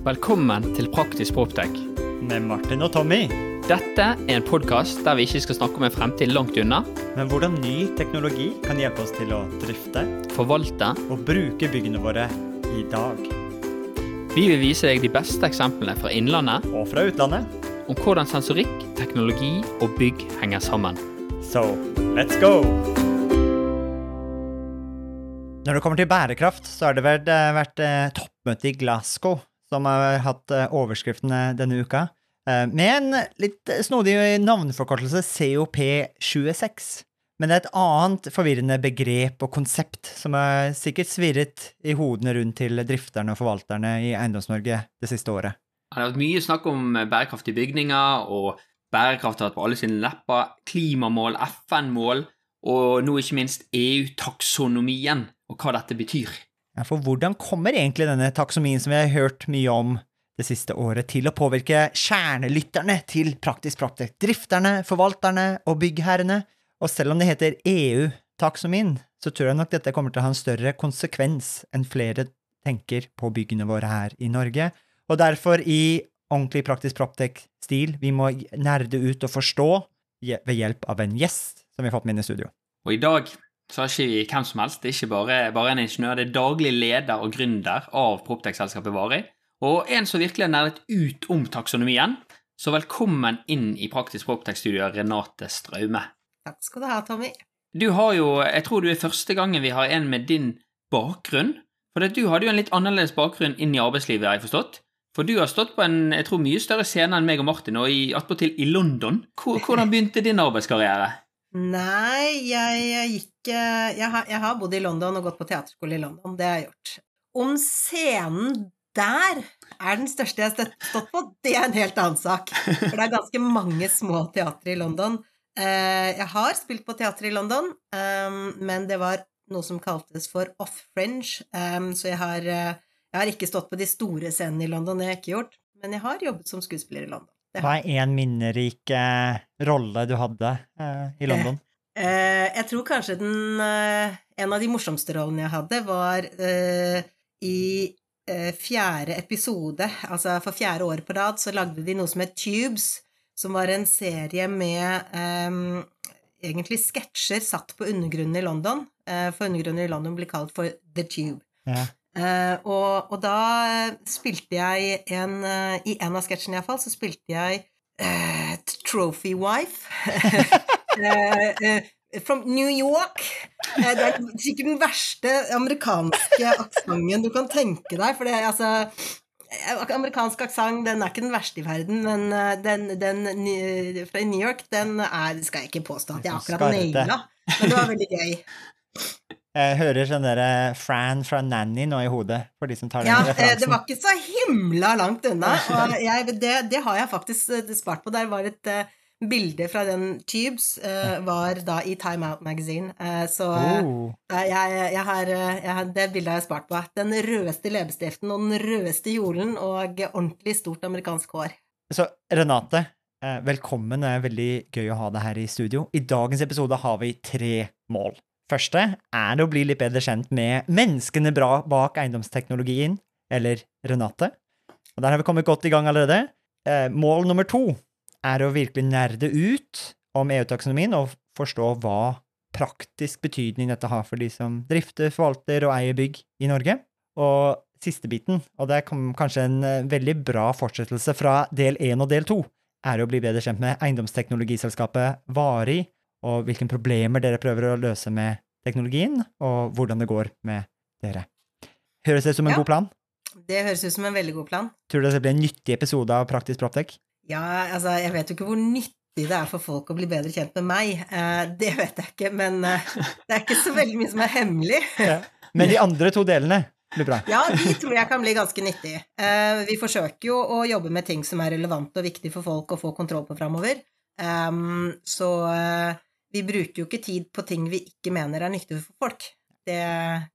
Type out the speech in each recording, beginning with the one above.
Velkommen til Praktisk Proptech. Med Martin og Tommy. Dette er en podkast der vi ikke skal snakke om en fremtid langt unna, Men hvordan ny teknologi kan hjelpe oss til å drifte forvalte. og bruke byggene våre i dag. Vi vil vise deg de beste eksemplene fra innlandet Og fra utlandet. om hvordan sensorikk, teknologi og bygg henger sammen. Så let's go! Når det kommer til bærekraft, så har det vært, eh, vært eh, toppmøte i Glasgow som har hatt eh, overskriftene denne uka. Eh, med en litt snodig navneforkortelse, COP26. Men det er et annet forvirrende begrep og konsept som har sikkert svirret i hodene rundt til drifterne og forvalterne i Eiendoms-Norge det siste året. Det har vært mye snakk om bærekraftige bygninger, og bærekraft har vært på alle sine lepper. Klimamål, FN-mål, og nå ikke minst EU-taksonomien, og hva dette betyr. Ja, for hvordan kommer egentlig denne taksomien som vi har hørt mye om det siste året, til å påvirke kjernelytterne til Praktisk Praktisk, drifterne, forvalterne og byggherrene? Og selv om det heter EU-taksomien, så tror jeg nok dette kommer til å ha en større konsekvens enn flere tenker på byggene våre her i Norge. Og derfor, i ordentlig Praktisk Proptech-stil, vi må nerde ut og forstå ved hjelp av en gjest som vi har fått med inn i studio. Og i dag så har ikke vi hvem som helst, det er ikke bare, bare en ingeniør, det er daglig leder og gründer av Proptech-selskapet Vari, og en som virkelig har nærmet ut om taksonomien. Så velkommen inn i Praktisk Proptech-studio, Renate Straume. Takk skal du ha, Tommy. Du har jo, jeg tror du er første gangen vi har en med din bakgrunn, for du hadde jo en litt annerledes bakgrunn inn i arbeidslivet, har jeg forstått. For du har stått på en jeg tror, mye større scene enn meg og Martin, og attpåtil i London. Hvordan begynte din arbeidskarriere? Nei, jeg gikk eh, jeg har, jeg har bodd i London og gått på teaterskole i London. Det har jeg gjort. Om scenen der er den største jeg har stått på, det er en helt annen sak. For det er ganske mange små teatre i London. Eh, Jeg har spilt på teater i London, eh, men det var noe som kaltes for off-fringe, så jeg har, jeg har ikke stått på de store scenene i London, det har jeg ikke gjort. Men jeg har jobbet som skuespiller i London. Det Hva er en minnerik eh, rolle du hadde eh, i London? Eh, jeg tror kanskje den eh, En av de morsomste rollene jeg hadde, var eh, i eh, fjerde episode, altså for fjerde år på rad, så lagde de noe som het Tubes, som var en serie med eh, egentlig sketsjer satt på undergrunnen i London, eh, for undergrunnen i London blir kalt for The Tube. Ja. Eh, og, og da eh, spilte jeg en eh, I en av sketsjene iallfall, så spilte jeg uh, Trophy Wife. From New York. Det er sikkert den verste amerikanske aksenten du kan tenke deg, for det altså Amerikansk aksent, den er ikke den verste i verden, men den, den fra New York, den er skal jeg ikke påstå at jeg akkurat naila, men det var veldig gøy. Jeg hører sånn derre Fran fra Nanny nå i hodet, for de som tar den Ja, eh, referansen. det var ikke så himla langt unna. Og jeg, det, det har jeg faktisk eh, spart på. Der var et uh, bilde fra den Tubes, uh, var da i Time Out Magazine. Uh, så eh, Oh. jeg, jeg, har, eh, jeg Det bildet har jeg spart på. Den rødeste leppestiften og den rødeste kjolen og ordentlig stort amerikansk hår. Så Renate, eh, velkommen. Det er veldig gøy å ha deg her i studio. I dagens episode har vi tre mål. Første er det å bli litt bedre kjent med menneskene bra bak eiendomsteknologien, eller Renate. Og der har vi kommet godt i gang allerede. Eh, Mål nummer to er å virkelig nerde ut om EU-taksonomien og forstå hva praktisk betydning dette har for de som drifter, forvalter og eier bygg i Norge. Og siste biten, og det er kanskje en eh, veldig bra fortsettelse fra del én og del to, er å bli bedre kjent med eiendomsteknologiselskapet Vari, og hvilke problemer dere prøver å løse med teknologien, og hvordan det går med dere. Høres det ut som en Ja. god plan? Det høres ut som en veldig god plan. Tror du det blir en nyttig episode av Praktisk Proptech? Ja, altså, jeg vet jo ikke hvor nyttig det er for folk å bli bedre kjent med meg. Eh, det vet jeg ikke, men eh, det er ikke så veldig mye som er hemmelig. Men de andre to delene blir bra. Ja, de tror jeg kan bli ganske nyttig. Eh, vi forsøker jo å jobbe med ting som er relevante og viktige for folk å få kontroll på framover. Um, så vi bruker jo ikke tid på ting vi ikke mener er nyttige for folk. Det,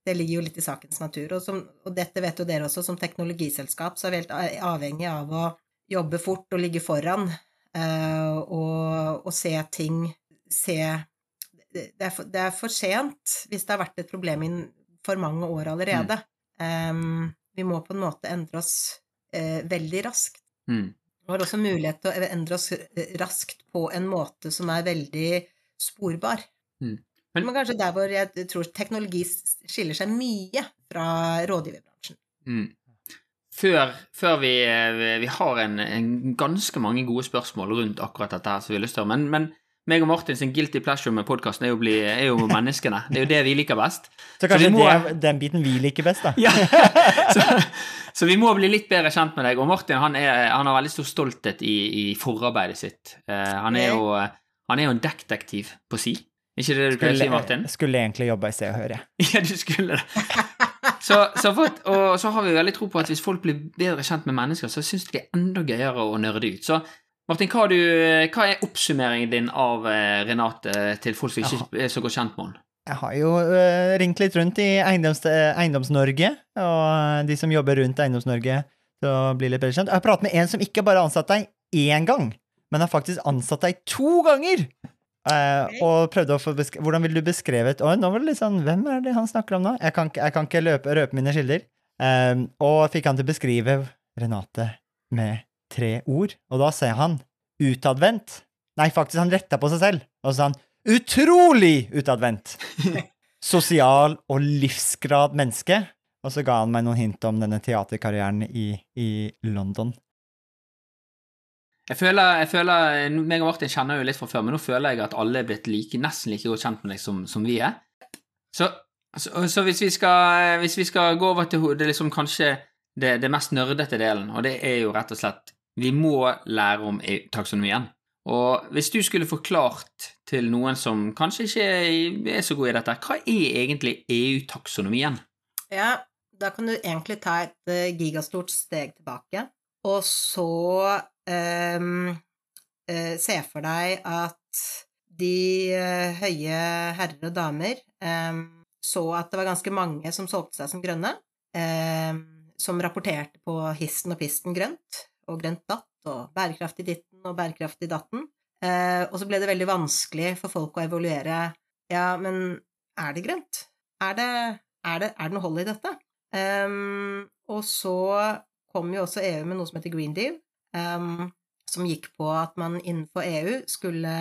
det ligger jo litt i sakens natur. Og, som, og dette vet jo dere også, som teknologiselskap så er vi helt avhengig av å jobbe fort og ligge foran uh, og, og se ting Se det er, for, det er for sent hvis det har vært et problem i for mange år allerede. Em, vi må på en måte endre oss uh, veldig raskt. Mm. Vi har også mulighet til å endre oss raskt på en måte som er veldig sporbar. Mm. Men, Men- kanskje der hvor jeg tror teknologi skiller seg mye fra rådgiverbransjen. Mm. Før, før vi, vi har en, en ganske mange gode spørsmål rundt akkurat dette her som vi har lyst til å Men, men meg og Martin sin guilty pleasure med podkasten er, er jo menneskene. Det er jo det vi liker best. Så kanskje vi må- det er den biten vi liker best, da. Ja. Så, så vi må bli litt bedre kjent med deg. Og Martin han, er, han har veldig stor stolthet i, i forarbeidet sitt. Uh, han, er jo, han er jo en detektiv på si. Ikke det du pleier å si, Martin? Skulle, egentlig jobba i Se og Hør, jeg. Ja, du skulle det. Så, så at- og så har vi veldig tro på at hvis folk blir bedre kjent med mennesker, så syns de det er enda gøyere å nerde ut. Så Martin, hva, du, hva er oppsummeringen din av eh, Renate til folk som ikke er så godt kjent med henne? Jeg har jo øh, ringt litt rundt i Eiendoms, Eiendoms-Norge, og de som jobber rundt Eiendoms-Norge, så blir litt bedre kjent. Jeg har pratet med en som ikke bare har ansatt deg én gang, men har faktisk ansatt deg to ganger! Eh, og prøvde å få Hvordan vil du beskrevet Oi, nå var det litt sånn Hvem er det han snakker om nå? Jeg kan, jeg kan ikke løpe, røpe mine kilder. Eh, og fikk han til å beskrive Renate med tre ord, og da sier han utadvendt. Nei, faktisk, han retta på seg selv, og så sa han utrolig utadvendt! Sosial og livsgrad menneske. Og så ga han meg noen hint om denne teaterkarrieren i, i London. Jeg føler, jeg føler meg og Martin kjenner jo litt fra før, men nå føler jeg at alle er blitt like, nesten like godt kjent med deg som, som vi er. Så, så, så hvis, vi skal, hvis vi skal gå over til det liksom kanskje det, det mest nerdete delen, og det er jo rett og slett Vi må lære om taksonomien. Og hvis du skulle forklart til noen som kanskje ikke er, så god i dette, hva er egentlig EU-taksonomien? Ja, da kan du egentlig ta et eh, gigastort steg tilbake, og så se for deg at de eh, høye herrer og damer ehm, så at det var ganske mange som solgte seg som grønne, ehm, som rapporterte på histen og pisten grønt, og grønt datt, og bærekraftig ditten og bærekraftig datten. Eh, og så ble det veldig vanskelig for folk å evaluere Ja, men er det grønt? Er det, er det, er det noe hold i dette? Um, og så kom jo også EU med noe som heter Green Deal, ehm, som gikk på at man innenfor EU skulle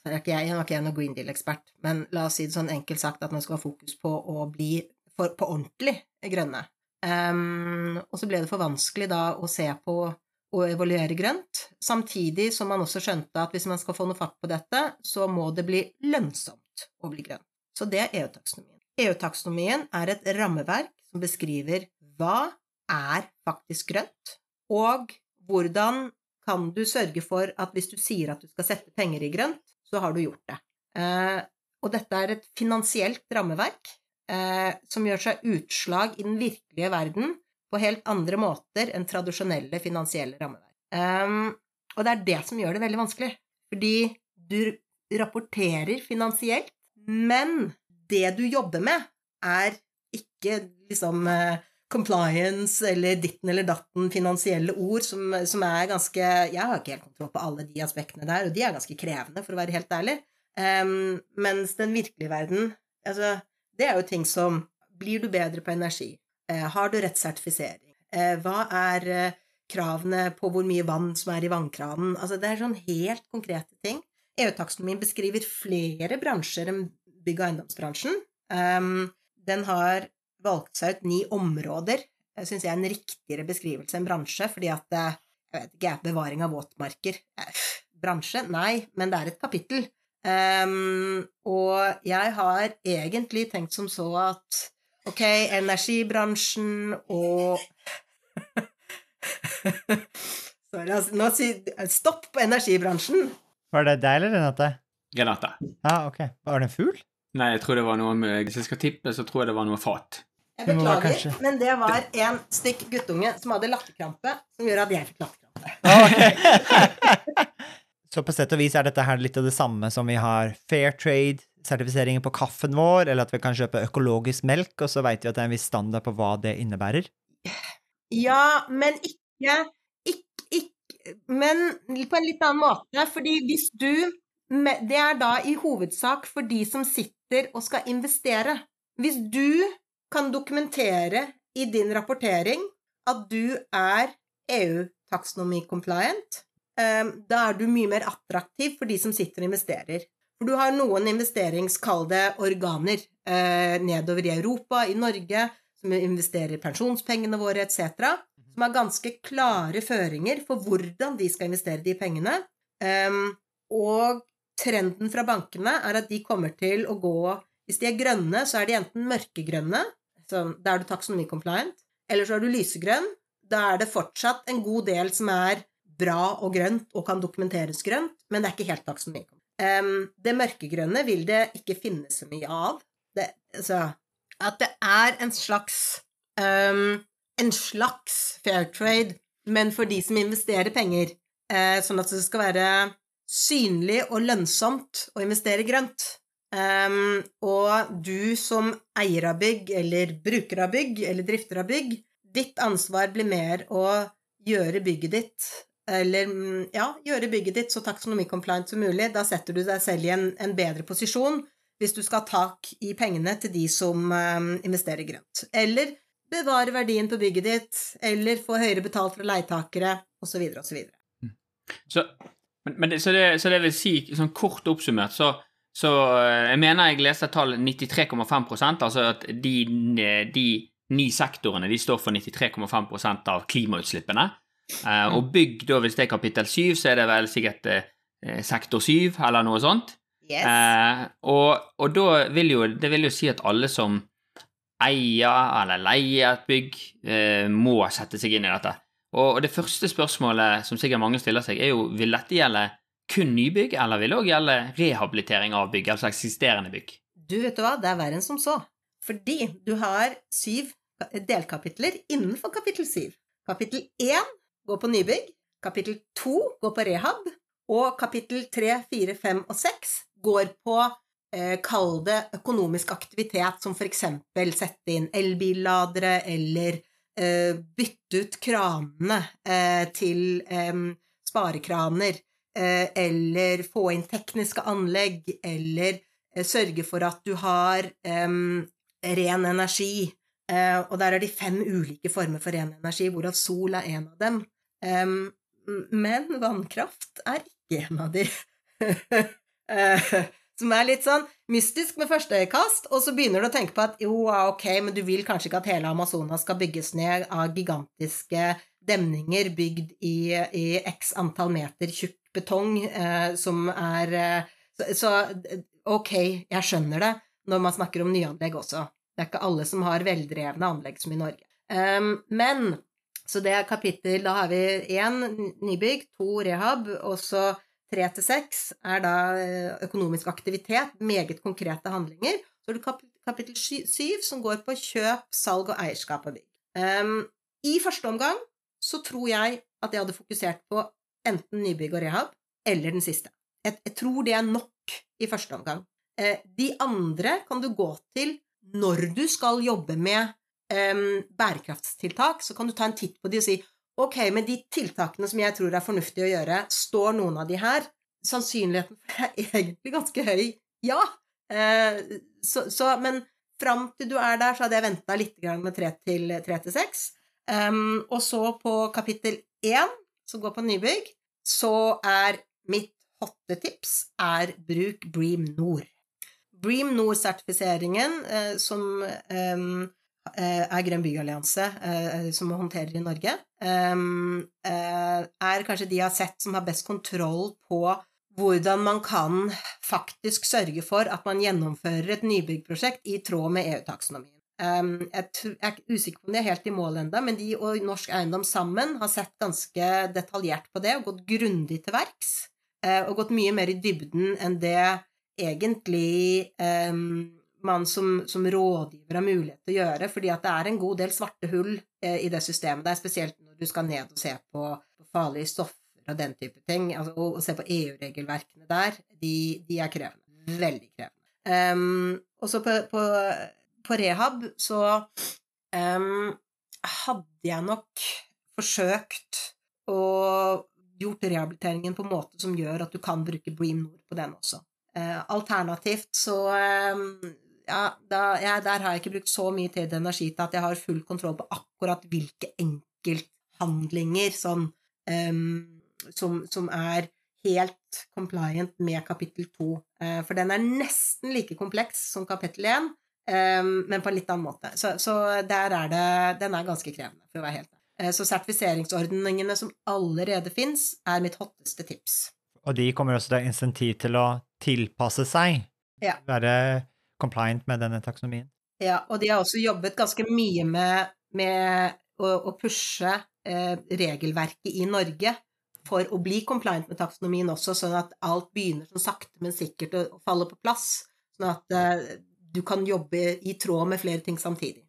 jeg, var ikke jeg noen Green Deal-ekspert, men la oss si det sånn enkelt sagt at man skal ha fokus på å bli for, på ordentlig grønne. Um, og så ble det for vanskelig da å se på å evaluere grønt, samtidig som man også skjønte at hvis man skal få noe fatt på dette, så må det bli lønnsomt å bli grønn. Så det er EU-taksonomien. EU-taksonomien er et rammeverk som beskriver hva er faktisk grønt, og hvordan kan du sørge for at hvis du sier at du skal sette penger i grønt, så har du gjort det. Eh, og dette er et finansielt rammeverk eh, som gjør seg utslag i den virkelige verden på helt andre måter enn tradisjonelle finansielle rammeverk. Eh, og det er det som gjør det veldig vanskelig, fordi du rapporterer finansielt, men det du jobber med, er ikke liksom eh, compliance eller ditten eller datten finansielle ord som, som er ganske Jeg har ikke helt kontroll på alle de aspektene der, og de er ganske krevende, for å være helt ærlig. Um, mens den virkelige verden Altså, det er jo ting som Blir du bedre på energi? Uh, har du rett sertifisering? Uh, hva er uh, kravene på hvor mye vann som er i vannkranen? Altså, det er sånn helt konkrete ting. EU-taksonomien beskriver flere bransjer enn bygg- og eiendomsbransjen. Um, den har valgt seg ut ni områder. Jeg syns jeg er en riktigere beskrivelse enn bransje, fordi at jeg vet ikke, bevaring av våtmarker eh, Bransje? Nei, men det er et kapittel. Um, og jeg har egentlig tenkt som så at ok, energibransjen og Sorry, altså, nå si Stopp på energibransjen! Var det deg eller Renate? Renate. Ja, ok. Var det en fugl? Nei, jeg tror det var noe med Hvis jeg skal tippe, så tror jeg det var noe fat. Jeg beklager, men det var en stykk guttunge som hadde latterkrampe, som gjør at jeg fikk latterkrampe. Okay. Så på sett og vis er dette her litt av det samme som vi har fair trade-sertifiseringen på kaffen vår, eller at vi kan kjøpe økologisk melk, og så veit vi at det er en viss standard på hva det innebærer. Ja, men ikke, ikke, ikke Men på en litt annen måte, fordi hvis du Det er da i hovedsak for de som sitter og skal investere. Hvis du kan dokumentere i din rapportering at du er EU-taksonomi compliant, um, da er du mye mer attraktiv for de som sitter og investerer. For du har noen investeringskalde organer uh, nedover i Europa, i Norge, som investerer pensjonspengene våre etc., som har ganske klare føringer for hvordan de skal investere de pengene. Um, og trenden fra bankene er at de kommer til å gå Hvis de er grønne, så er de enten mørkegrønne, så da er du taksonomi compliant, eller så er du lysegrønn. Da er det fortsatt en god del som er bra og grønt og kan dokumenteres grønt, men det er ikke helt taksonomi. Um, det mørkegrønne vil det ikke finnes så mye av. Det, altså, at det er en slags um, en slags fair trade, men for de som investerer penger, Uh, sånn at det skal være synlig og lønnsomt å investere grønt. Um, og du som eier av bygg, eller bruker av bygg, eller drifter av bygg, ditt ansvar blir mer å gjøre bygget ditt eller mm, ja, gjøre bygget ditt så taksonomi-compliant som mulig. Da setter du deg selv i en, en, bedre posisjon hvis du skal ha tak i pengene til de som um, investerer grønt. Eller bevare verdien på bygget ditt, eller få høyere betalt fra leietakere, osv., osv. Så, Så, men, men så, det, så, det, vil si, sånn kort oppsummert, så, så eh, Jeg mener jeg leste et tall 93,5 altså at de, de ni sektorene de står for 93,5% av klimautslippene. Uh, og bygg, da, hvis det er kapittel 7, så er det vel sikkert sektor 7, eller noe sånt. Yes. Og, og, da vil jo det vil jo si at alle som eier eller leier et bygg, eh, må sette seg inn i dette. Og det første spørsmålet som sikkert mange stiller seg, er jo vil dette gjelde kun nybygg, eller vil det òg gjelde rehabilitering av bygg, altså eksisterende bygg? Du, vet du hva, det er verre enn som så. Fordi du har syv delkapitler innenfor kapittel syv. Kapittel én går på nybygg, kapittel to går på rehab, og kapittel tre, fire, fem og seks går på eh, kall det økonomisk aktivitet, som for eksempel sette inn elbilladere eller eh, bytte ut kranene eh, til sparekraner, eller få inn tekniske anlegg, eller eh, sørge for at du har ren energi. og der er de fem ulike former for ren energi, hvorav sol er en av dem. men vannkraft er ikke en av de. Som er litt sånn mystisk med første øyekast, og så begynner du å tenke på at jo, ok, men du vil kanskje ikke at hele Amazonas skal bygges ned av gigantiske demninger bygd i, i x antall meter tjukk betong, eh, som er eh, så, så, ok, jeg skjønner det når man snakker om nyanlegg også. Det er ikke alle som har veldrevne anlegg som i Norge. Um, men så det er kapittel Da har vi én nybygg, to rehab, og så Tre til seks er da eh, økonomisk aktivitet, meget konkrete handlinger. Så har du kapittel syv, som går på kjøp, salg og eierskap av bygg. Um, I første omgang så tror jeg at jeg hadde fokusert på enten nybygg og rehab, eller den siste. Jeg, jeg tror det er nok i første omgang. Eh, de andre kan du gå til når du skal jobbe med eh, bærekraftstiltak. Så kan du ta en titt på de og si Ok, med de tiltakene som jeg tror er fornuftig å gjøre, står noen av de her? Sannsynligheten er egentlig ganske høy. Ja. Eh, så, så, men fram til du er der, så hadde jeg venta litt med tre til seks. Um, og så på kapittel én, som går på nybygg, så er mitt hotte tips er bruk Bream Nord. Bream Nord-sertifiseringen, eh, som Eh, er Grønn byallianse, eh, som håndterer i Norge, eh, er kanskje de jeg har sett som har best kontroll på hvordan man kan faktisk sørge for at man gjennomfører et nybyggprosjekt i tråd med EU-taksonomien. Ehm, jeg er usikker på om de er helt i mål ennå, men de og Norsk Eiendom sammen har sett ganske detaljert på det og gått grundig til verks. Og gått mye mer i dybden enn det egentlig um, man som, som, rådgiver har mulighet til å gjøre, fordi at det er en god del svarte hull uh, i det systemet der, spesielt når du skal ned og se på, på farlige stoffer og den type ting, altså, og, og se på EU-regelverkene der, de, de, er krevende. Veldig krevende. Um, og så på, på, på, rehab så um, hadde jeg nok forsøkt å gjort rehabiliteringen på en måte som gjør at du kan bruke Bream Nord på den også. Uh, alternativt så um, ja, da, ja, der har jeg ikke brukt så mye tid og energi til at jeg har full kontroll på akkurat hvilke enkelthandlinger sånn um, som, som, er helt compliant med kapittel 2. Uh, for den er nesten like kompleks som kapittel én, um, men på en litt annen måte. Så, så, der er det Den er ganske krevende, for å være helt ærlig. Uh, så sertifiseringsordningene som allerede fins, er mitt hotteste tips. Og de kommer også til insentiv til å tilpasse seg, ja. være compliant med denne taksonomien. Ja, og de har også jobbet ganske mye med, med å, å, pushe eh, regelverket i Norge for å bli compliant med taksonomien også, sånn at alt begynner sånn sakte, men sikkert å, å falle på plass. Sånn at eh, du kan jobbe i tråd med flere ting samtidig.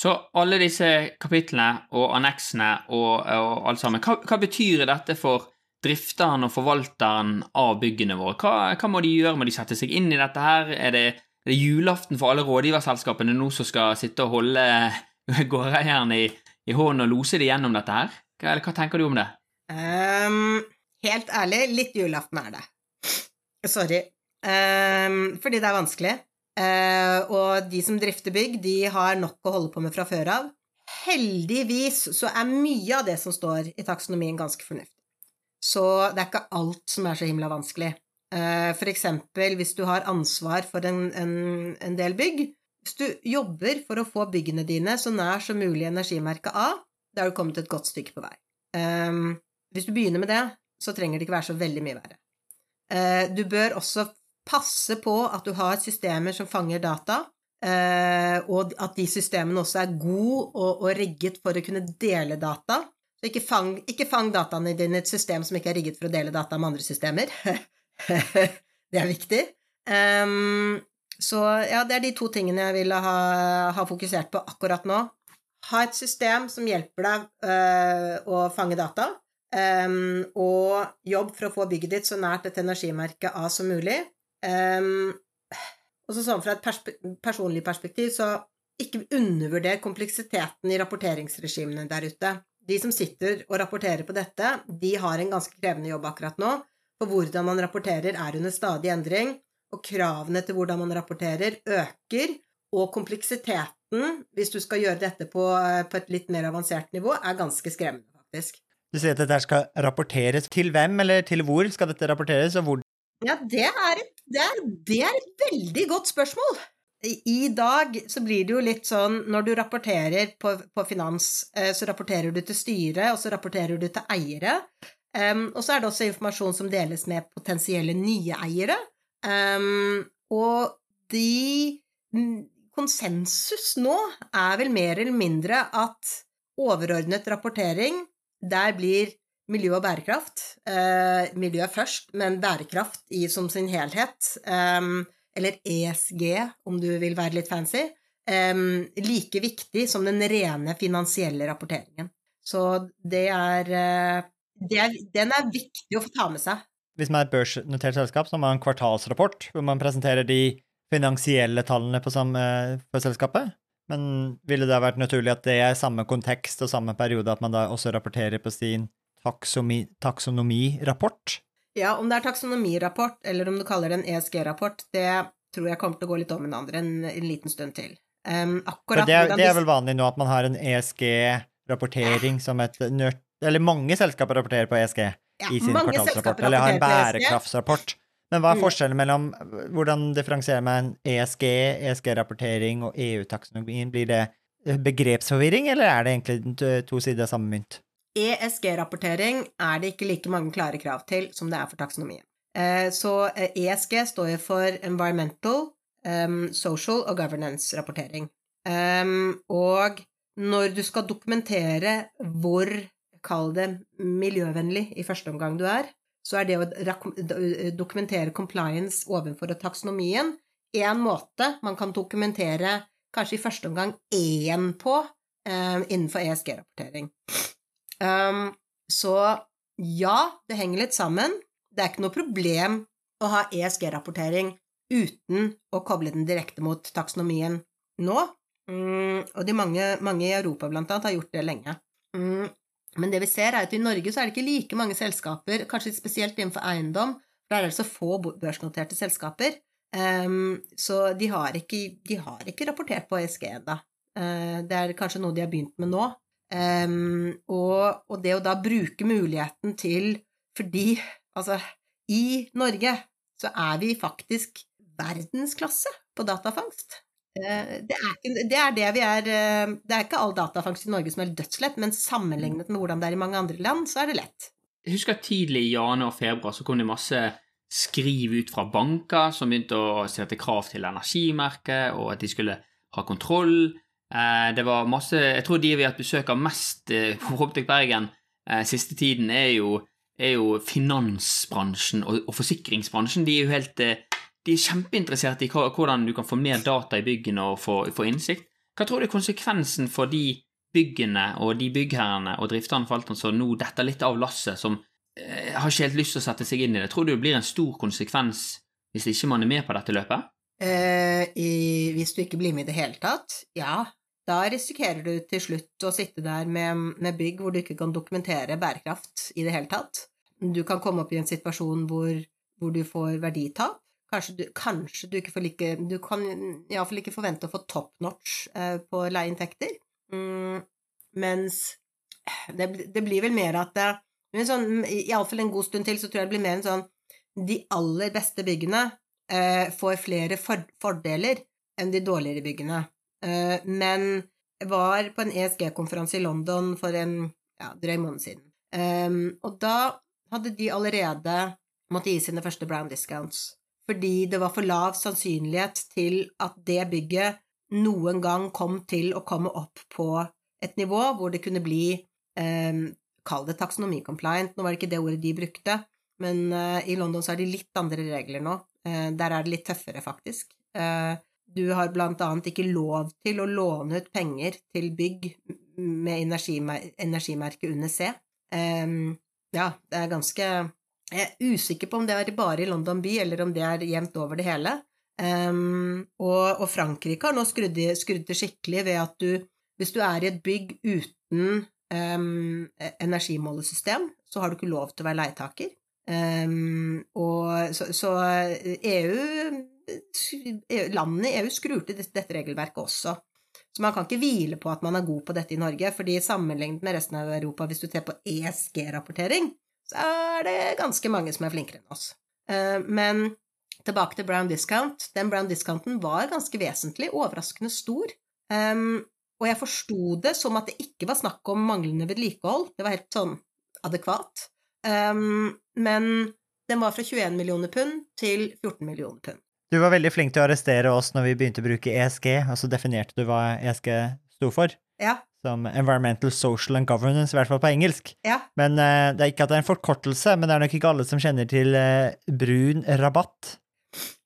Så alle disse kapitlene og anneksene og, og alt sammen, hva, hva betyr dette for drifteren og forvalteren av byggene våre? Hva, hva, må de gjøre? Må de sette seg inn i dette her? Er det, er det julaften for alle rådgiverselskapene nå som skal sitte og holde gårdeierne i, i hånden og lose de gjennom dette her? Hva, hva tenker du om det? Um, helt ærlig, litt julaften er det. Sorry. Um, fordi det er vanskelig. Uh, og de som drifter bygg, de har nok å holde på med fra før av. Heldigvis så er mye av det som står i taksonomien, ganske fornuftig. Så det er ikke alt som er så himla vanskelig. Eh, for eksempel hvis du har ansvar for en, en, en, del bygg. Hvis du jobber for å få byggene dine så nær som mulig energimerket A, da har du kommet et godt stykke på vei. Eh, hvis du begynner med det, så trenger det ikke være så veldig mye verre. Eh, du bør også passe på at du har systemer som fanger data, og at de systemene også er gode og, rigget for å kunne dele data. Så ikke fang, ikke fang dataene dine i et system som ikke er rigget for å dele data med andre systemer. det er viktig. Så ja, det er de to tingene jeg ville ha, ha, fokusert på akkurat nå. Ha et system som hjelper deg uh, å fange data, og jobb for å få bygget ditt så nært et energimerke A som mulig. Um, og så sånn fra et perspe personlig perspektiv, så ikke undervurder kompleksiteten i rapporteringsregimene der ute. De som sitter og rapporterer på dette, de har en ganske krevende jobb akkurat nå, for hvordan man rapporterer er under stadig endring, og kravene til hvordan man rapporterer, øker, og kompleksiteten, hvis du skal gjøre dette på, på et litt mer avansert nivå, er ganske skremmende, faktisk. Du sier at dette skal rapporteres til hvem, eller til hvor skal dette rapporteres, og hvor? Ja, det er et, det er, det er et veldig godt spørsmål. I dag så blir det jo litt sånn når du rapporterer på, på finans, eh, så rapporterer du til styret, og så rapporterer du til eiere. Um, og så er det også informasjon som deles med potensielle nye eiere. Um, og de Konsensus nå er vel mer eller mindre at overordnet rapportering, der blir miljø og bærekraft Eh, Miljø først, men bærekraft i, som sin helhet. Um, eller ESG, om du vil være litt fancy, um, like viktig som den rene finansielle rapporteringen. Så det er, uh, det er, Den er viktig å få ta med seg. Hvis man er et børsnotert selskap, så har man en kvartalsrapport hvor man presenterer de finansielle tallene på, samme, for selskapet. Men ville det vært naturlig at det er samme kontekst og samme periode, at man da også rapporterer på sin taksonomirapport? Ja, om det er taksonomirapport, eller om du kaller det en ESG-rapport, det tror jeg kommer til å gå litt om en andre en, en liten stund til. Um, akkurat det, er, det er vel vanlig nå at man har en ESG-rapportering som et nørt... Eller mange selskaper rapporterer på ESG ja, i sin kvartalsrapport, eller har en e bærekraftsrapport. Men hva er mm. forskjellen mellom Hvordan differensierer man ESG, ESG-rapportering og EU-taksonomien? Blir det begrepsforvirring, eller er det egentlig to sider av samme mynt? ESG-rapportering er det ikke like mange klare krav til som det er for taksonomien. Eh, så ESG står jo for Environmental, Social og Governance-rapportering. Og når du skal dokumentere hvor, kall det, miljøvennlig i første omgang du er, så er det å dokumentere compliance overfor taksonomien én måte man kan dokumentere kanskje i første omgang én på eh, innenfor ESG-rapportering. Um, så ja, det henger litt sammen. Det er ikke noe problem å ha ESG-rapportering uten å koble den direkte mot taksonomien nå. Mm, og de mange, mange, i Europa blant annet har gjort det lenge. Mm, men det vi ser, er at i Norge så er det ikke like mange selskaper, kanskje spesielt innenfor eiendom, for der er det så få børsnoterte selskaper. Um, så de har, ikke, de har, ikke, rapportert på ESG ennå. Uh, det er kanskje noe de har begynt med nå, Um, og, og, det å da bruke muligheten til Fordi altså, i Norge så er vi faktisk verdensklasse på datafangst. Uh, det, er ikke, det, er det vi er uh, Det er ikke all datafangst i Norge som er dødslett, men sammenlignet med hvordan det er i mange andre land, så er det lett. Jeg husker tidlig i januar og februar så kom det masse skriv ut fra banker som begynte å sette krav til energimerket, og at de skulle ha kontroll. Eh, det var masse Jeg tror de vi har hatt besøk av mest eh, på Optic Bergen eh, siste tiden, er jo, er jo finansbransjen og, og, forsikringsbransjen. De er jo helt De er kjempeinteresserte i hvordan du kan få mer data i byggene og få, få innsikt. Hva tror du er konsekvensen for de byggene og de byggherrene og drifterne for alt som nå detter litt av lasset, som eh, har ikke helt lyst til å sette seg inn i det? Tror du det blir en stor konsekvens hvis ikke man er med på dette løpet? Eh, i, hvis du ikke blir med i det hele tatt, ja. Da risikerer du til slutt å sitte der med, med, bygg hvor du ikke kan dokumentere bærekraft i det hele tatt. Du kan komme opp i en situasjon hvor, hvor du får verditap. Kanskje du, kanskje du ikke får like Du kan iallfall ikke forvente å få top notch eh, på leieinntekter. Mm, mens det, det, blir vel mer at det, sånn, Iallfall en god stund til så tror jeg det blir mer en sånn De aller beste byggene eh, får flere for, fordeler enn de dårligere byggene. Eh, men var på en ESG-konferanse i London for en ja, drøy måned siden. Um, og da hadde de allerede måttet gi sine første brown discounts. Fordi det var for lav sannsynlighet til at det bygget noen gang kom til å komme opp på et nivå hvor det kunne bli um, Kall det taksonomi-compliant. Nå var det ikke det ordet de brukte, men uh, i London så er det litt andre regler nå. Uh, der er det litt tøffere, faktisk. Uh, du har blant annet ikke lov til å låne ut penger til bygg med energimer energimerket under C. Um, ja, det er ganske Jeg er usikker på om det er bare i London by, eller om det er jevnt over det hele. Um, og, og, Frankrike har nå skrudd, det skikkelig ved at du, hvis du er i et bygg uten um, energimålesystem, så har du ikke lov til å være leietaker. Um, og så, så EU landene i EU skrur til dette regelverket også. Så man kan ikke hvile på at man er god på dette i Norge, fordi sammenlignet med resten av Europa, hvis du ser på ESG-rapportering, så er det ganske mange som er flinkere enn oss. Eh, men tilbake til brown discount. Den brown discounten var ganske vesentlig, overraskende stor. Og jeg forsto det som at det ikke var snakk om manglende vedlikehold, det var helt sånn adekvat. Men den var fra 21 millioner pund til 14 millioner pund. Du var veldig flink til å arrestere oss når vi begynte å bruke ESG, og så definerte du hva ESG sto for. Ja. Som Environmental, Social and Governance, i hvert fall på engelsk. Ja. Men uh, det er ikke at det er en forkortelse, men det er nok ikke alle som kjenner til uh, brun rabatt.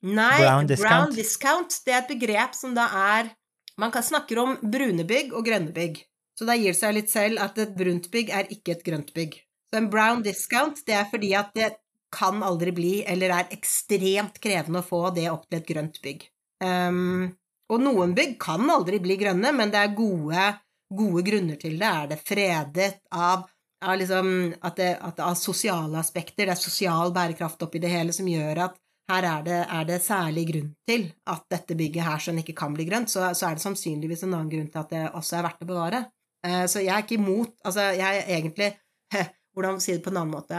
Nei, brown discount. brown discount, det er et begrep som da er Man kan snakke om brune bygg og grønne bygg. Så da gir det seg litt selv at et brunt bygg er ikke et grønt bygg. Så en brown discount, det er fordi at det kan aldri bli, eller er ekstremt krevende å få det opp til et grønt bygg. Um, og noen bygg kan aldri bli grønne, men det er gode, gode grunner til det. Er det fredet av, av, liksom, at det, at av sosiale aspekter, det er sosial bærekraft oppi det hele som gjør at her er det, er det særlig grunn til at dette bygget her som ikke kan bli grønt, så, så, er det sannsynligvis en annen grunn til at det også er verdt å bevare. Uh, så jeg er ikke imot Altså, jeg er egentlig Hvordan si det på en annen måte?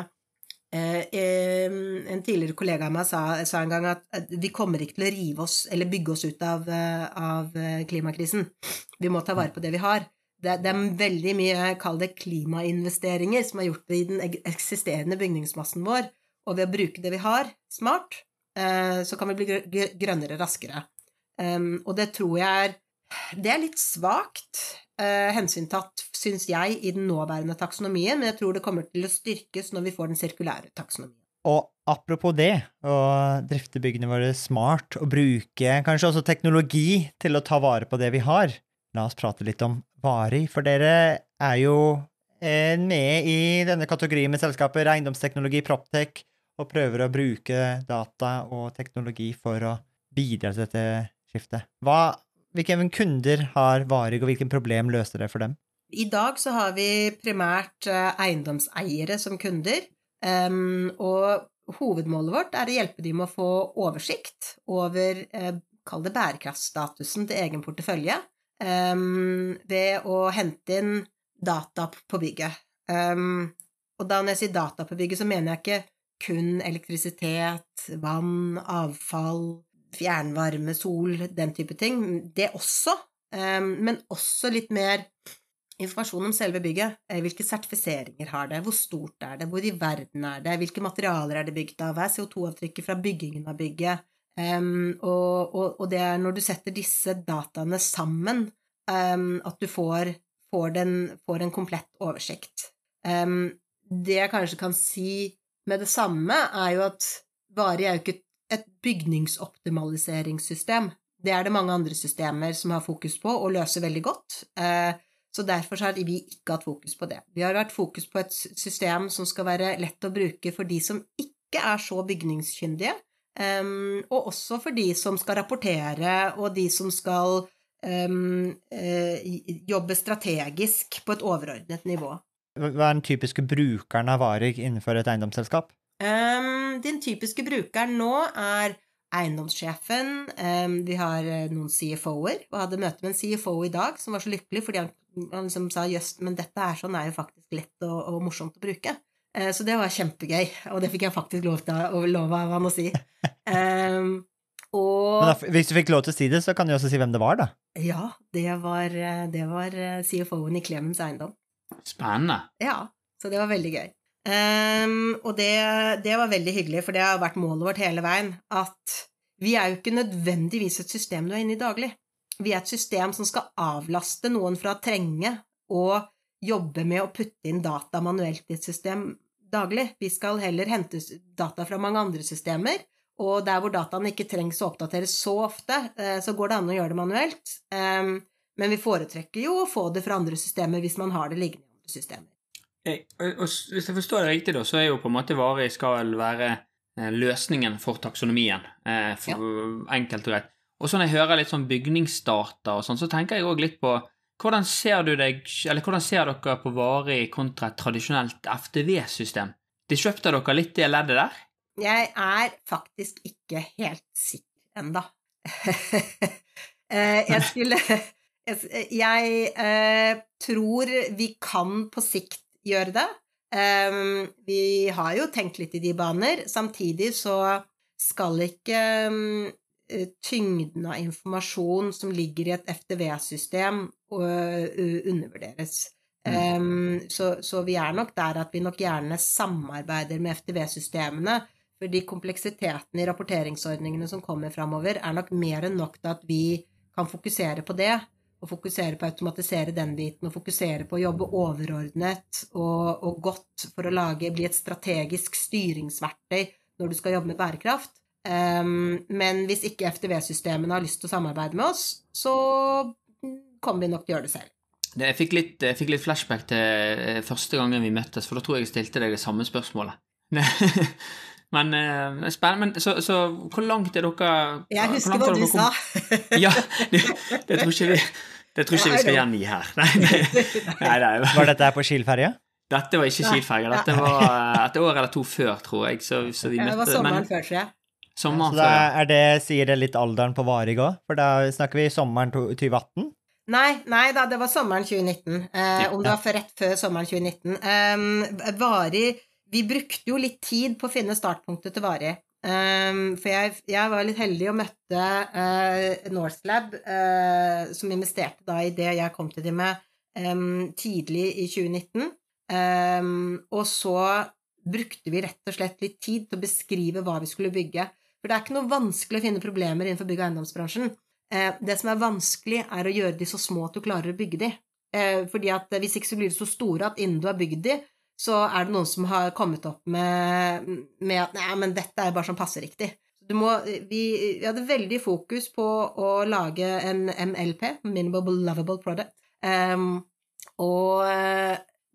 Eh, en tidligere kollega av meg sa, sa, en gang at vi kommer ikke til å rive oss eller bygge oss ut av, eh, av eh, klimakrisen. Vi må ta vare på det vi har. Det, det, er veldig mye, kall det klimainvesteringer, som er gjort i den eksisterende bygningsmassen vår. Og ved å bruke det vi har, smart, så kan vi bli grønnere raskere. Og det tror jeg er Det er litt svakt eh, hensyntatt, syns jeg, i den nåværende taksonomien, men jeg tror det kommer til å styrkes når vi får den sirkulære taksonomien. Og apropos det, å drifte byggene våre smart og bruke kanskje også teknologi til å ta vare på det vi har, la oss prate litt om varig, for dere er jo eh, med i denne kategorien med selskaper, eiendomsteknologi, Proptech, og prøver å bruke data og teknologi for å bidra til dette skiftet. Hva hvilke kunder har Varig, og hvilke problem løser det for dem? I dag så har vi primært eh, eiendomseiere som kunder, og hovedmålet vårt er å hjelpe dem med å få oversikt over, eh, kall det bærekraftstatusen til egen portefølje, ved å hente inn data på bygget. Og da når jeg sier data på bygget, så mener jeg ikke kun elektrisitet, vann, avfall, fjernvarme, sol, den type ting. Det også, um, men også litt mer informasjon om selve bygget. Eh, hvilke sertifiseringer har det, hvor stort er det, hvor i verden er det, hvilke materialer er det bygd av, hva er CO2-avtrykket fra byggingen av bygget? Um, og, og, og, det er når du setter disse dataene sammen, um, at du får, får, den, får, en komplett oversikt. Um, det jeg kanskje kan si med det samme, er jo at Vari er jo ikke et bygningsoptimaliseringssystem. Det er det mange andre systemer som har fokus på og løser veldig godt. Uh, så derfor har vi ikke hatt fokus på det. Vi har vært fokus på et system som skal være lett å bruke for de som ikke er så bygningskyndige, um, og også for de som skal rapportere, og de som skal uh, jobbe strategisk på et overordnet nivå. Hva er den typiske brukeren av varer innenfor et eiendomsselskap? Um, din typiske brukeren nå er eiendomssjefen, vi har eh, noen CFO-er, og hadde møte med en CFO i dag som var så lykkelig fordi han han liksom sa jøss, men dette er sånn er jo faktisk lett og, og, morsomt å bruke. Uh, så det var kjempegøy, og det fikk jeg faktisk lov, til, lov av han å si. Um, og da, Hvis du fikk lov til å si det, så kan du også si hvem det var, da. Ja, det var, det var eh, CFO-en i Clemens Eiendom. Spennende. Ja, så det var veldig gøy. Um, og det, det, var veldig hyggelig, for det har vært målet vårt hele veien at vi er jo ikke nødvendigvis et system du er inne i daglig. Vi er et system som skal avlaste noen fra å trenge å jobbe med å putte inn data manuelt i et system daglig. Vi skal heller hente data fra mange andre systemer, og der hvor dataene ikke trengs å oppdateres så ofte, eh, så går det an å gjøre det manuelt. Ehm, men vi foretrekker jo å få det fra andre systemer hvis man har det liggende i andre systemer. Hvis jeg forstår det riktig, da, så er jo på en måte varig skal være eh, løsningen for taksonomien. Eh, for ja. enkelt og rett. Og så når jeg hører litt sånn bygningsdata og sånn, så tenker jeg òg litt på hvordan ser du deg, eller hvordan ser dere på varig kontra et tradisjonelt FTV-system? Disrupter dere litt det leddet der? Jeg er faktisk ikke helt sikker ennå. Eh, jeg skulle Jeg tror vi kan på sikt gjøre det. Um, vi har jo tenkt litt i de baner. Samtidig så skal ikke um, Eh, tyngden av informasjon som ligger i et FTV-system, undervurderes. Mm. Um, så, så, vi er nok der at vi nok gjerne samarbeider med FTV-systemene, fordi kompleksiteten i rapporteringsordningene som kommer framover, er nok mer enn nok til at vi kan fokusere på det, og fokusere på å automatisere den biten, og fokusere på å jobbe overordnet og, og godt for å lage, bli et strategisk styringsverktøy når du skal jobbe med bærekraft. Um, men hvis ikke FTV-systemene har lyst til å samarbeide med oss, så kommer vi nok til å gjøre det selv. Det, jeg, fikk litt, jeg, fikk litt, flashback til eh, første gangen vi møttes, for da tror jeg jeg stilte deg det samme spørsmålet. men spennende. Men så, så, hvor langt er dere Jeg husker hva du sa. ja, det, det, tror ikke vi det tror ikke vi skal gjengi her. Nei, nei, nei, Var dette her på Kiel-ferja? Dette var ikke Kiel-ferja. Dette var eh, et år eller to før, tror jeg. Så, så vi møtte, det var sommeren men, før, tror jeg. Sommeren så da er det, sier det litt alderen på Varig òg? For da snakker vi sommeren 2018? Nei, nei da, det var sommeren 2019. Eh. Om det var for rett før sommeren 2019. Um, varig Vi brukte jo litt tid på å finne startpunktet til Vari. Um, for jeg, jeg, var litt heldig og møtte uh, Northlab, uh, som investerte da i det jeg kom til dem med um, tidlig i 2019. og så brukte vi rett og slett litt tid til å beskrive hva vi skulle bygge. For det er ikke noe vanskelig å finne problemer innenfor bygg- og eiendomsbransjen. Uh, det som er vanskelig, er å gjøre de så små at du klarer å bygge de. Uh, fordi at hvis ikke så blir de så store at innen du har bygd de, så er det noen som har kommet opp med, med at nei, men dette er bare sånn passe riktig. Må, vi, vi, hadde veldig fokus på å lage en MLP, Minimable Lovable Product, um, og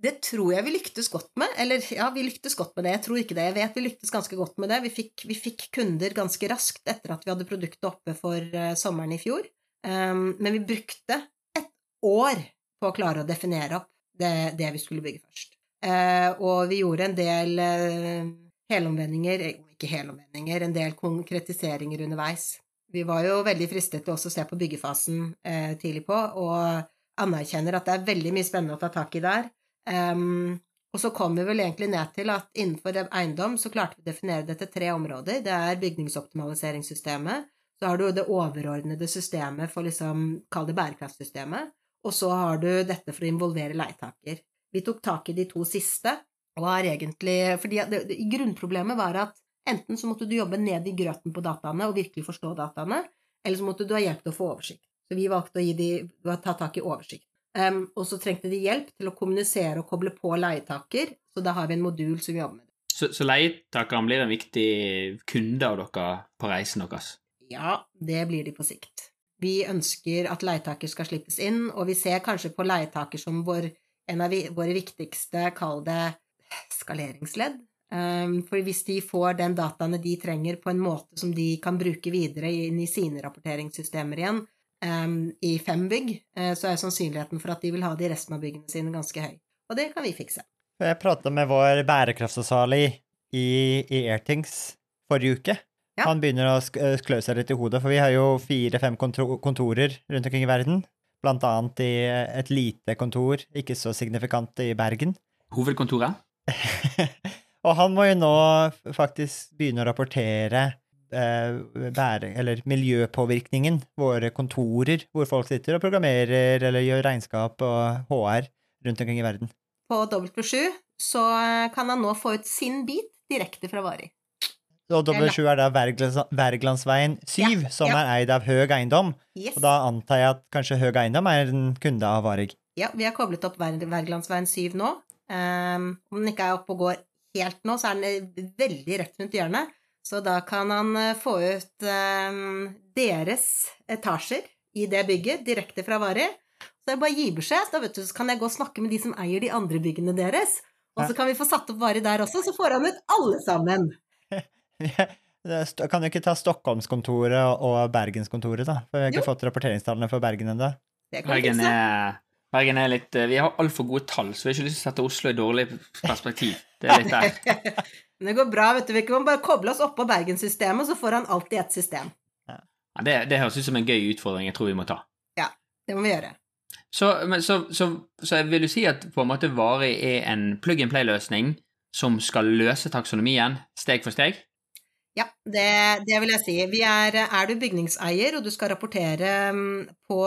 det tror jeg vi lyktes godt med. Eller ja, vi lyktes godt med det. Jeg tror ikke det. Jeg vet vi lyktes ganske godt med det. Vi fikk, vi fikk kunder ganske raskt etter at vi hadde produktet oppe for uh, sommeren i fjor. Um, men vi brukte et år på å klare å definere opp det, det vi skulle bygge først. Uh, og vi gjorde en del uh, helomvendinger, ikke helomvendinger, en del konkretiseringer underveis. Vi var jo veldig fristet til også å se på byggefasen tidlig på, og anerkjenner at det er veldig mye spennende å ta tak i der. Og så kom vi vel egentlig ned til at innenfor eiendom så klarte vi å definere det til tre områder. Det er bygningsoptimaliseringssystemet, så har du det overordnede systemet for liksom, kall det bærekraftsystemet, og så har du dette for å involvere leietaker. Vi tok tak i de to siste, og har egentlig fordi det, det, Grunnproblemet var at enten så måtte du jobbe ned i grøten på dataene og virkelig forstå dataene, eller så måtte du ha hjelp til å få oversikt. Så vi valgte å de, ta tak i oversikt. Um, og så trengte de hjelp til å kommunisere og koble på leietaker, så da har vi en modul som vi jobber med. Så, så leietakerne blir en viktig kunde av dere på reisen deres? Ja, det blir de på sikt. Vi ønsker at leietaker skal slippes inn, og vi ser kanskje på leietaker som vår, en av våre viktigste, kall det skaleringsledd. Um, for hvis de får den dataene de trenger på en måte som de kan bruke videre inn i sine rapporteringssystemer igjen, um, i fem bygg, uh, så er sannsynligheten for at de vil ha det i resten av byggene sine, ganske høy. Og det kan vi fikse. Jeg prata med vår bærekraftsansvarlig i, i Airtings forrige uke. Ja. Han begynner å klø seg litt i hodet, for vi har jo fire-fem kontorer rundt omkring i verden. Blant annet i et lite kontor, ikke så signifikant, i Bergen. Hovedkontoret? og han må jo nå faktisk begynne å rapportere eh, bære, eller miljøpåvirkningen, våre kontorer, hvor folk sitter og programmerer eller gjør regnskap og HR rundt omkring i verden. På W7 så kan han nå få ut sin bit direkte fra Vari. Og W7 er da Wergelandsveien 7, ja, som ja. er eid av Høg Eiendom. Yes. Og da antar jeg at kanskje Høg Eiendom er en kunde av Varig? Ja, vi har koblet opp Wergelandsveien 7 nå, Um, om den ikke er oppe og går helt nå, så er den eh, veldig rett rundt hjørnet. Så da kan han eh, få ut um, deres etasjer i det bygget direkte fra Vari. Så jeg bare gir gi beskjed, da vet du, så kan jeg gå og snakke med de som eier de andre byggene deres. Og så kan vi få satt opp Vari der også, så får han ut alle sammen. Kan du ikke ta Stockholmskontoret og Bergenskontoret, da? For vi har ikke jo. fått rapporteringstallene for Bergen ennå. Bergen er Bergen er litt eh, Vi har altfor gode tall, så vi har ikke lyst til å sette Oslo i dårlig perspektiv. Det er litt der. det går bra, vet du. Vi kan bare koble oss oppå Bergenssystemet, så får han alltid ett system. Ja, det, det høres ut som en gøy utfordring jeg tror vi må ta. Ja, det må vi gjøre. Så, men, så, så, så vil du si at på en måte Vari er en plug and play-løsning som skal løse taksonomien steg for steg? Ja, det, det vil jeg si. Er, er, du bygningseier og du skal rapportere mm, på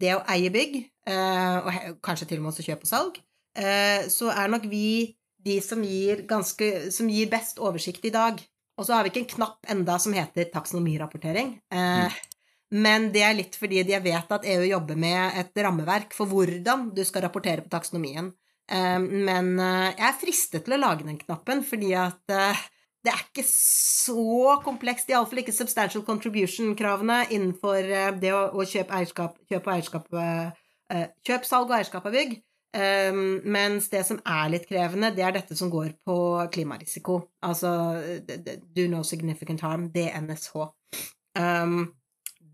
det å eie bygg, eh, og kanskje til og med også kjøp og salg, eh, så er nok vi de som gir, ganske, som gir best oversikt i dag. Og så har vi ikke en knapp enda som heter taksonomirapportering. Eh, mm. Men det er litt fordi jeg vet at EU jobber med et rammeverk for hvordan du skal rapportere på taksonomien. Men jeg er fristet til å lage den knappen, fordi at det er ikke så komplekst, iallfall ikke substantial contribution-kravene innenfor eh, det å, å kjøpe, eierskap, kjøp, eierskap, uh, kjøp, salg og eierskap av bygg. Um, mens det som er litt krevende, det er dette som går på klimarisiko. Altså do no significant harm, DNSH. Um,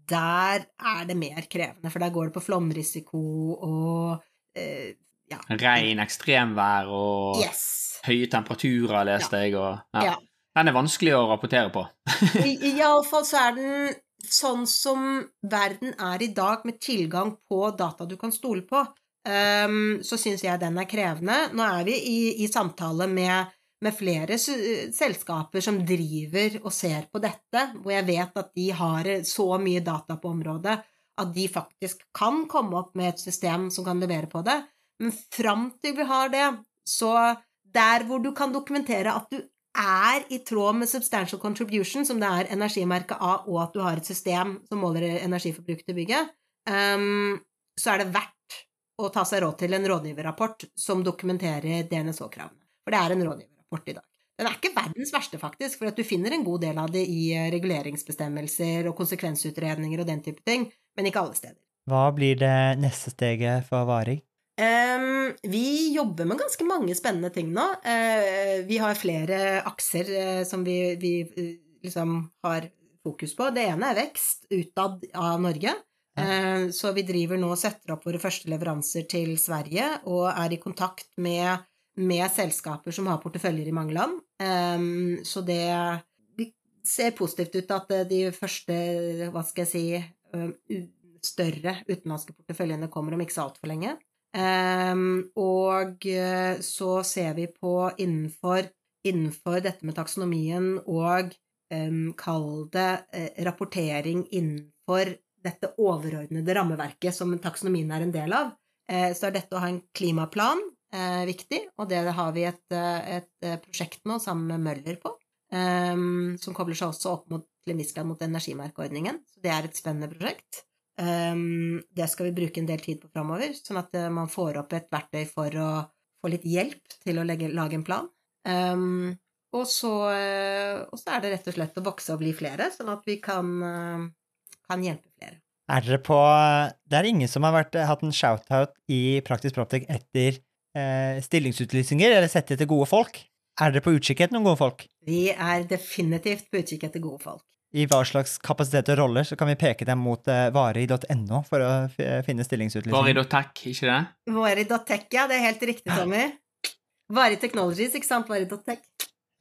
der er det mer krevende, for der går det på flomrisiko og uh, ja. Regn, ekstremvær og yes. høye temperaturer, leste ja. jeg. Og, ja. ja. Den er vanskelig å rapportere på. Iallfall så er den sånn som verden er i dag, med tilgang på data du kan stole på, um, så syns jeg den er krevende. Nå er vi i, i samtale med, med flere selskaper som driver og ser på dette, hvor jeg vet at de har så mye data på området at de faktisk kan komme opp med et system som kan levere på det. Men fram til vi har det, så der hvor du kan dokumentere at du er i tråd med substantial contribution, som det er energimerket A, og at du har et system som måler energiforbruket til bygget, um, så er det verdt å ta seg råd til en rådgiverrapport som dokumenterer DNSO-kravene. For det er en rådgiverrapport i dag. Den er ikke verdens verste, faktisk, for du finner en god del av det i eh, reguleringsbestemmelser og konsekvensutredninger og den type ting, men ikke alle steder. Hva blir det neste steget for Varig? Um, vi jobber med ganske mange spennende ting nå. Uh, vi har flere akser uh, som vi, vi uh, liksom har fokus på. Det ene er vekst utad av Norge. Ja. Så vi driver nå og setter opp våre første leveranser til Sverige og er i kontakt med, med selskaper som har porteføljer i mange land. Um, så det ser positivt ut at de første, hva skal jeg si, større utenlandske porteføljene kommer om ikke så altfor lenge. Um, og uh, så ser vi på innenfor, innenfor dette med taksonomien og um, kall det uh, rapportering innenfor dette overordnede rammeverket som taksonomien er en del av, uh, så er dette å ha en klimaplan viktig, og det har vi et, et prosjekt nå sammen med Møller på, um, som kobler seg også opp mot, grad mot energimerkeordningen. Så det er et spennende prosjekt. Um, det skal vi bruke en del tid på framover, sånn at uh, man får opp et verktøy for å få litt hjelp til å legge, lage en plan. Um, og, så, uh, og, så, er det rett og slett å vokse og bli flere, sånn at vi kan, uh, kan hjelpe flere. Er dere på Det er ingen som har vært, hatt en shout-out i Praktisk Proptek etter eh, stillingsutlysninger, eller sett etter gode folk? Er dere på utkikk etter noen gode folk? Vi er definitivt på utkikk etter gode folk i hva slags kapasitet og roller, så kan vi peke dem mot uh, vari.no for å finne stillingsutlysning. Vari.tech, ikke det? Vari.tech, ja. Det er helt riktig, Tommy. Vari Technologies, ikke sant? Vari.tech.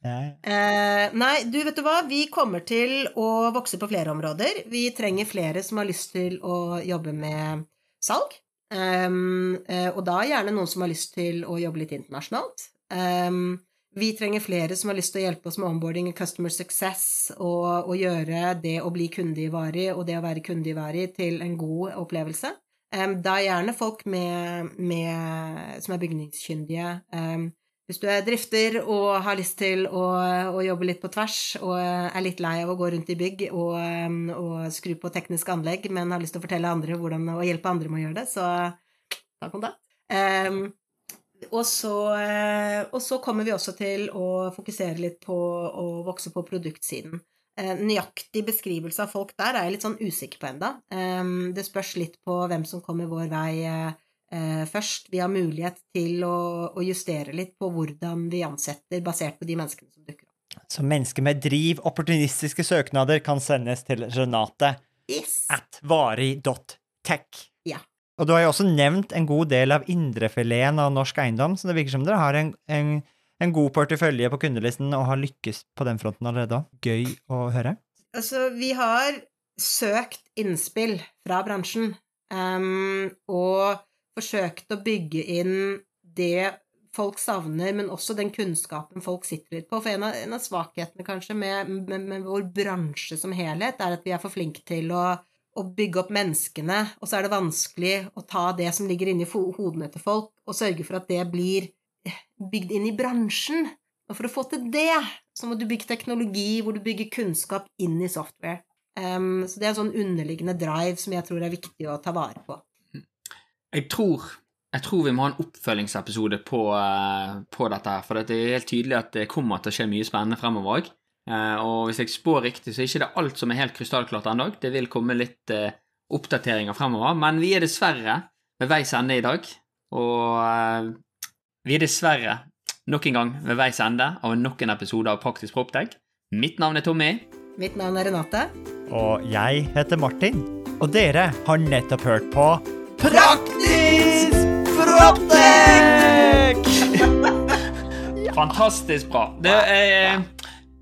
Ja. Uh, nei, du, vet du hva? Vi kommer til å vokse på flere områder. Vi trenger flere som har lyst til å jobbe med salg. Um, uh, og da gjerne noen som har lyst til å jobbe litt internasjonalt. Um, vi trenger flere som har lyst til å hjelpe oss med onboarding og customer success, og, og gjøre det å bli kunde og det å være kunde til en god opplevelse. Um, da gjerne folk med, med, som er bygningskyndige. Um, hvis du er drifter og har lyst til å, å, jobbe litt på tvers, og er litt lei av å gå rundt i bygg og, og skru på tekniske anlegg, men har lyst til å fortelle andre hvordan, og hjelpe andre med å gjøre det, så ta kontakt. Um, og så, eh, og så, kommer vi også til å fokusere litt på å vokse på produktsiden. Eh, nøyaktig beskrivelse av folk der er jeg litt sånn usikker på enda. Det spørs litt på hvem som kommer vår vei eh, først. Vi har mulighet til å justere litt på hvordan vi ansetter, basert på de menneskene som dukker opp. Så mennesker med driv, opportunistiske søknader kan sendes til Renate yes. at vari.tech. Og du har jo også nevnt en god del av indrefileten av norsk eiendom, så det virker som dere har en, en, en god portefølje på kundelisten og har lykkes på den fronten allerede òg. Gøy å høre. Altså, vi har søkt innspill fra bransjen um, og forsøkt å bygge inn det folk savner, men også den kunnskapen folk sitter litt på. For en av, en av svakhetene kanskje med, med, med, vår bransje som helhet, er at vi er for flinke til å å bygge opp menneskene, og så er det vanskelig å ta det som ligger inni hodene til folk, og sørge for at det blir eh, bygd inn i bransjen. Og for å få til det, så må du bygge teknologi hvor du bygger kunnskap inn i software. Um, så det er en sånn underliggende drive som jeg tror er viktig å ta vare på. Jeg tror, jeg tror vi må ha en oppfølgingsepisode på, uh, på dette her, for det er helt tydelig at det kommer til å skje mye spennende fremover òg. Eh, og hvis jeg spår riktig, så er ikke det alt som er helt krystallklart ennå. Det vil komme litt eh, oppdateringer fremover. Men vi er dessverre ved veis ende i dag. Og eh, vi er dessverre nok en gang ved veis ende av nok en episode av Praktisk Proptech. Mitt navn er Tommy. Mitt navn er Renate. Og jeg heter Martin. Og dere har nettopp hørt på Praktisk Proptech! Fantastisk bra. Det er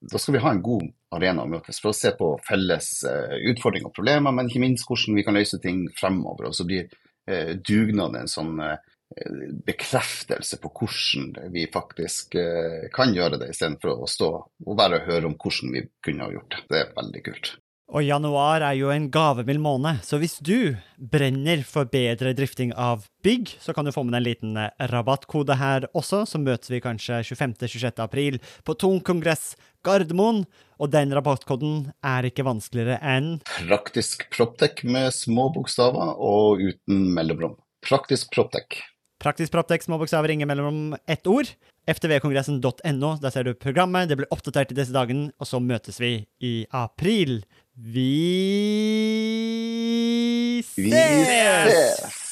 da skal vi ha en god arena å møtes for å se på felles uh, utfordringer og problemer, men ikke minst hvordan vi kan løse ting fremover. Og så blir uh, dugnaden en sånn bekreftelse på hvordan vi faktisk kan gjøre det, istedenfor å stå og bare høre om hvordan vi kunne ha gjort det. Det er veldig kult. Og januar er jo en gavemild måned, så hvis du brenner for bedre drifting av bygg, så kan du få med deg en liten eh, rabattkode her også, så møtes vi kanskje 25.-26. april på Tung kongress Gardermoen. Og den rabattkoden er ikke vanskeligere enn Praktisk Proptek med små bokstaver og uten mellomrom. Praktisk Proptek. Praktisk Proptek, små bokstaver, ingen mellomrom ett ord ftvkongressen.no. Der ser du programmet. Det blir oppdatert i disse dagene, og så møtes vi i april. Vi ses! Vi ses!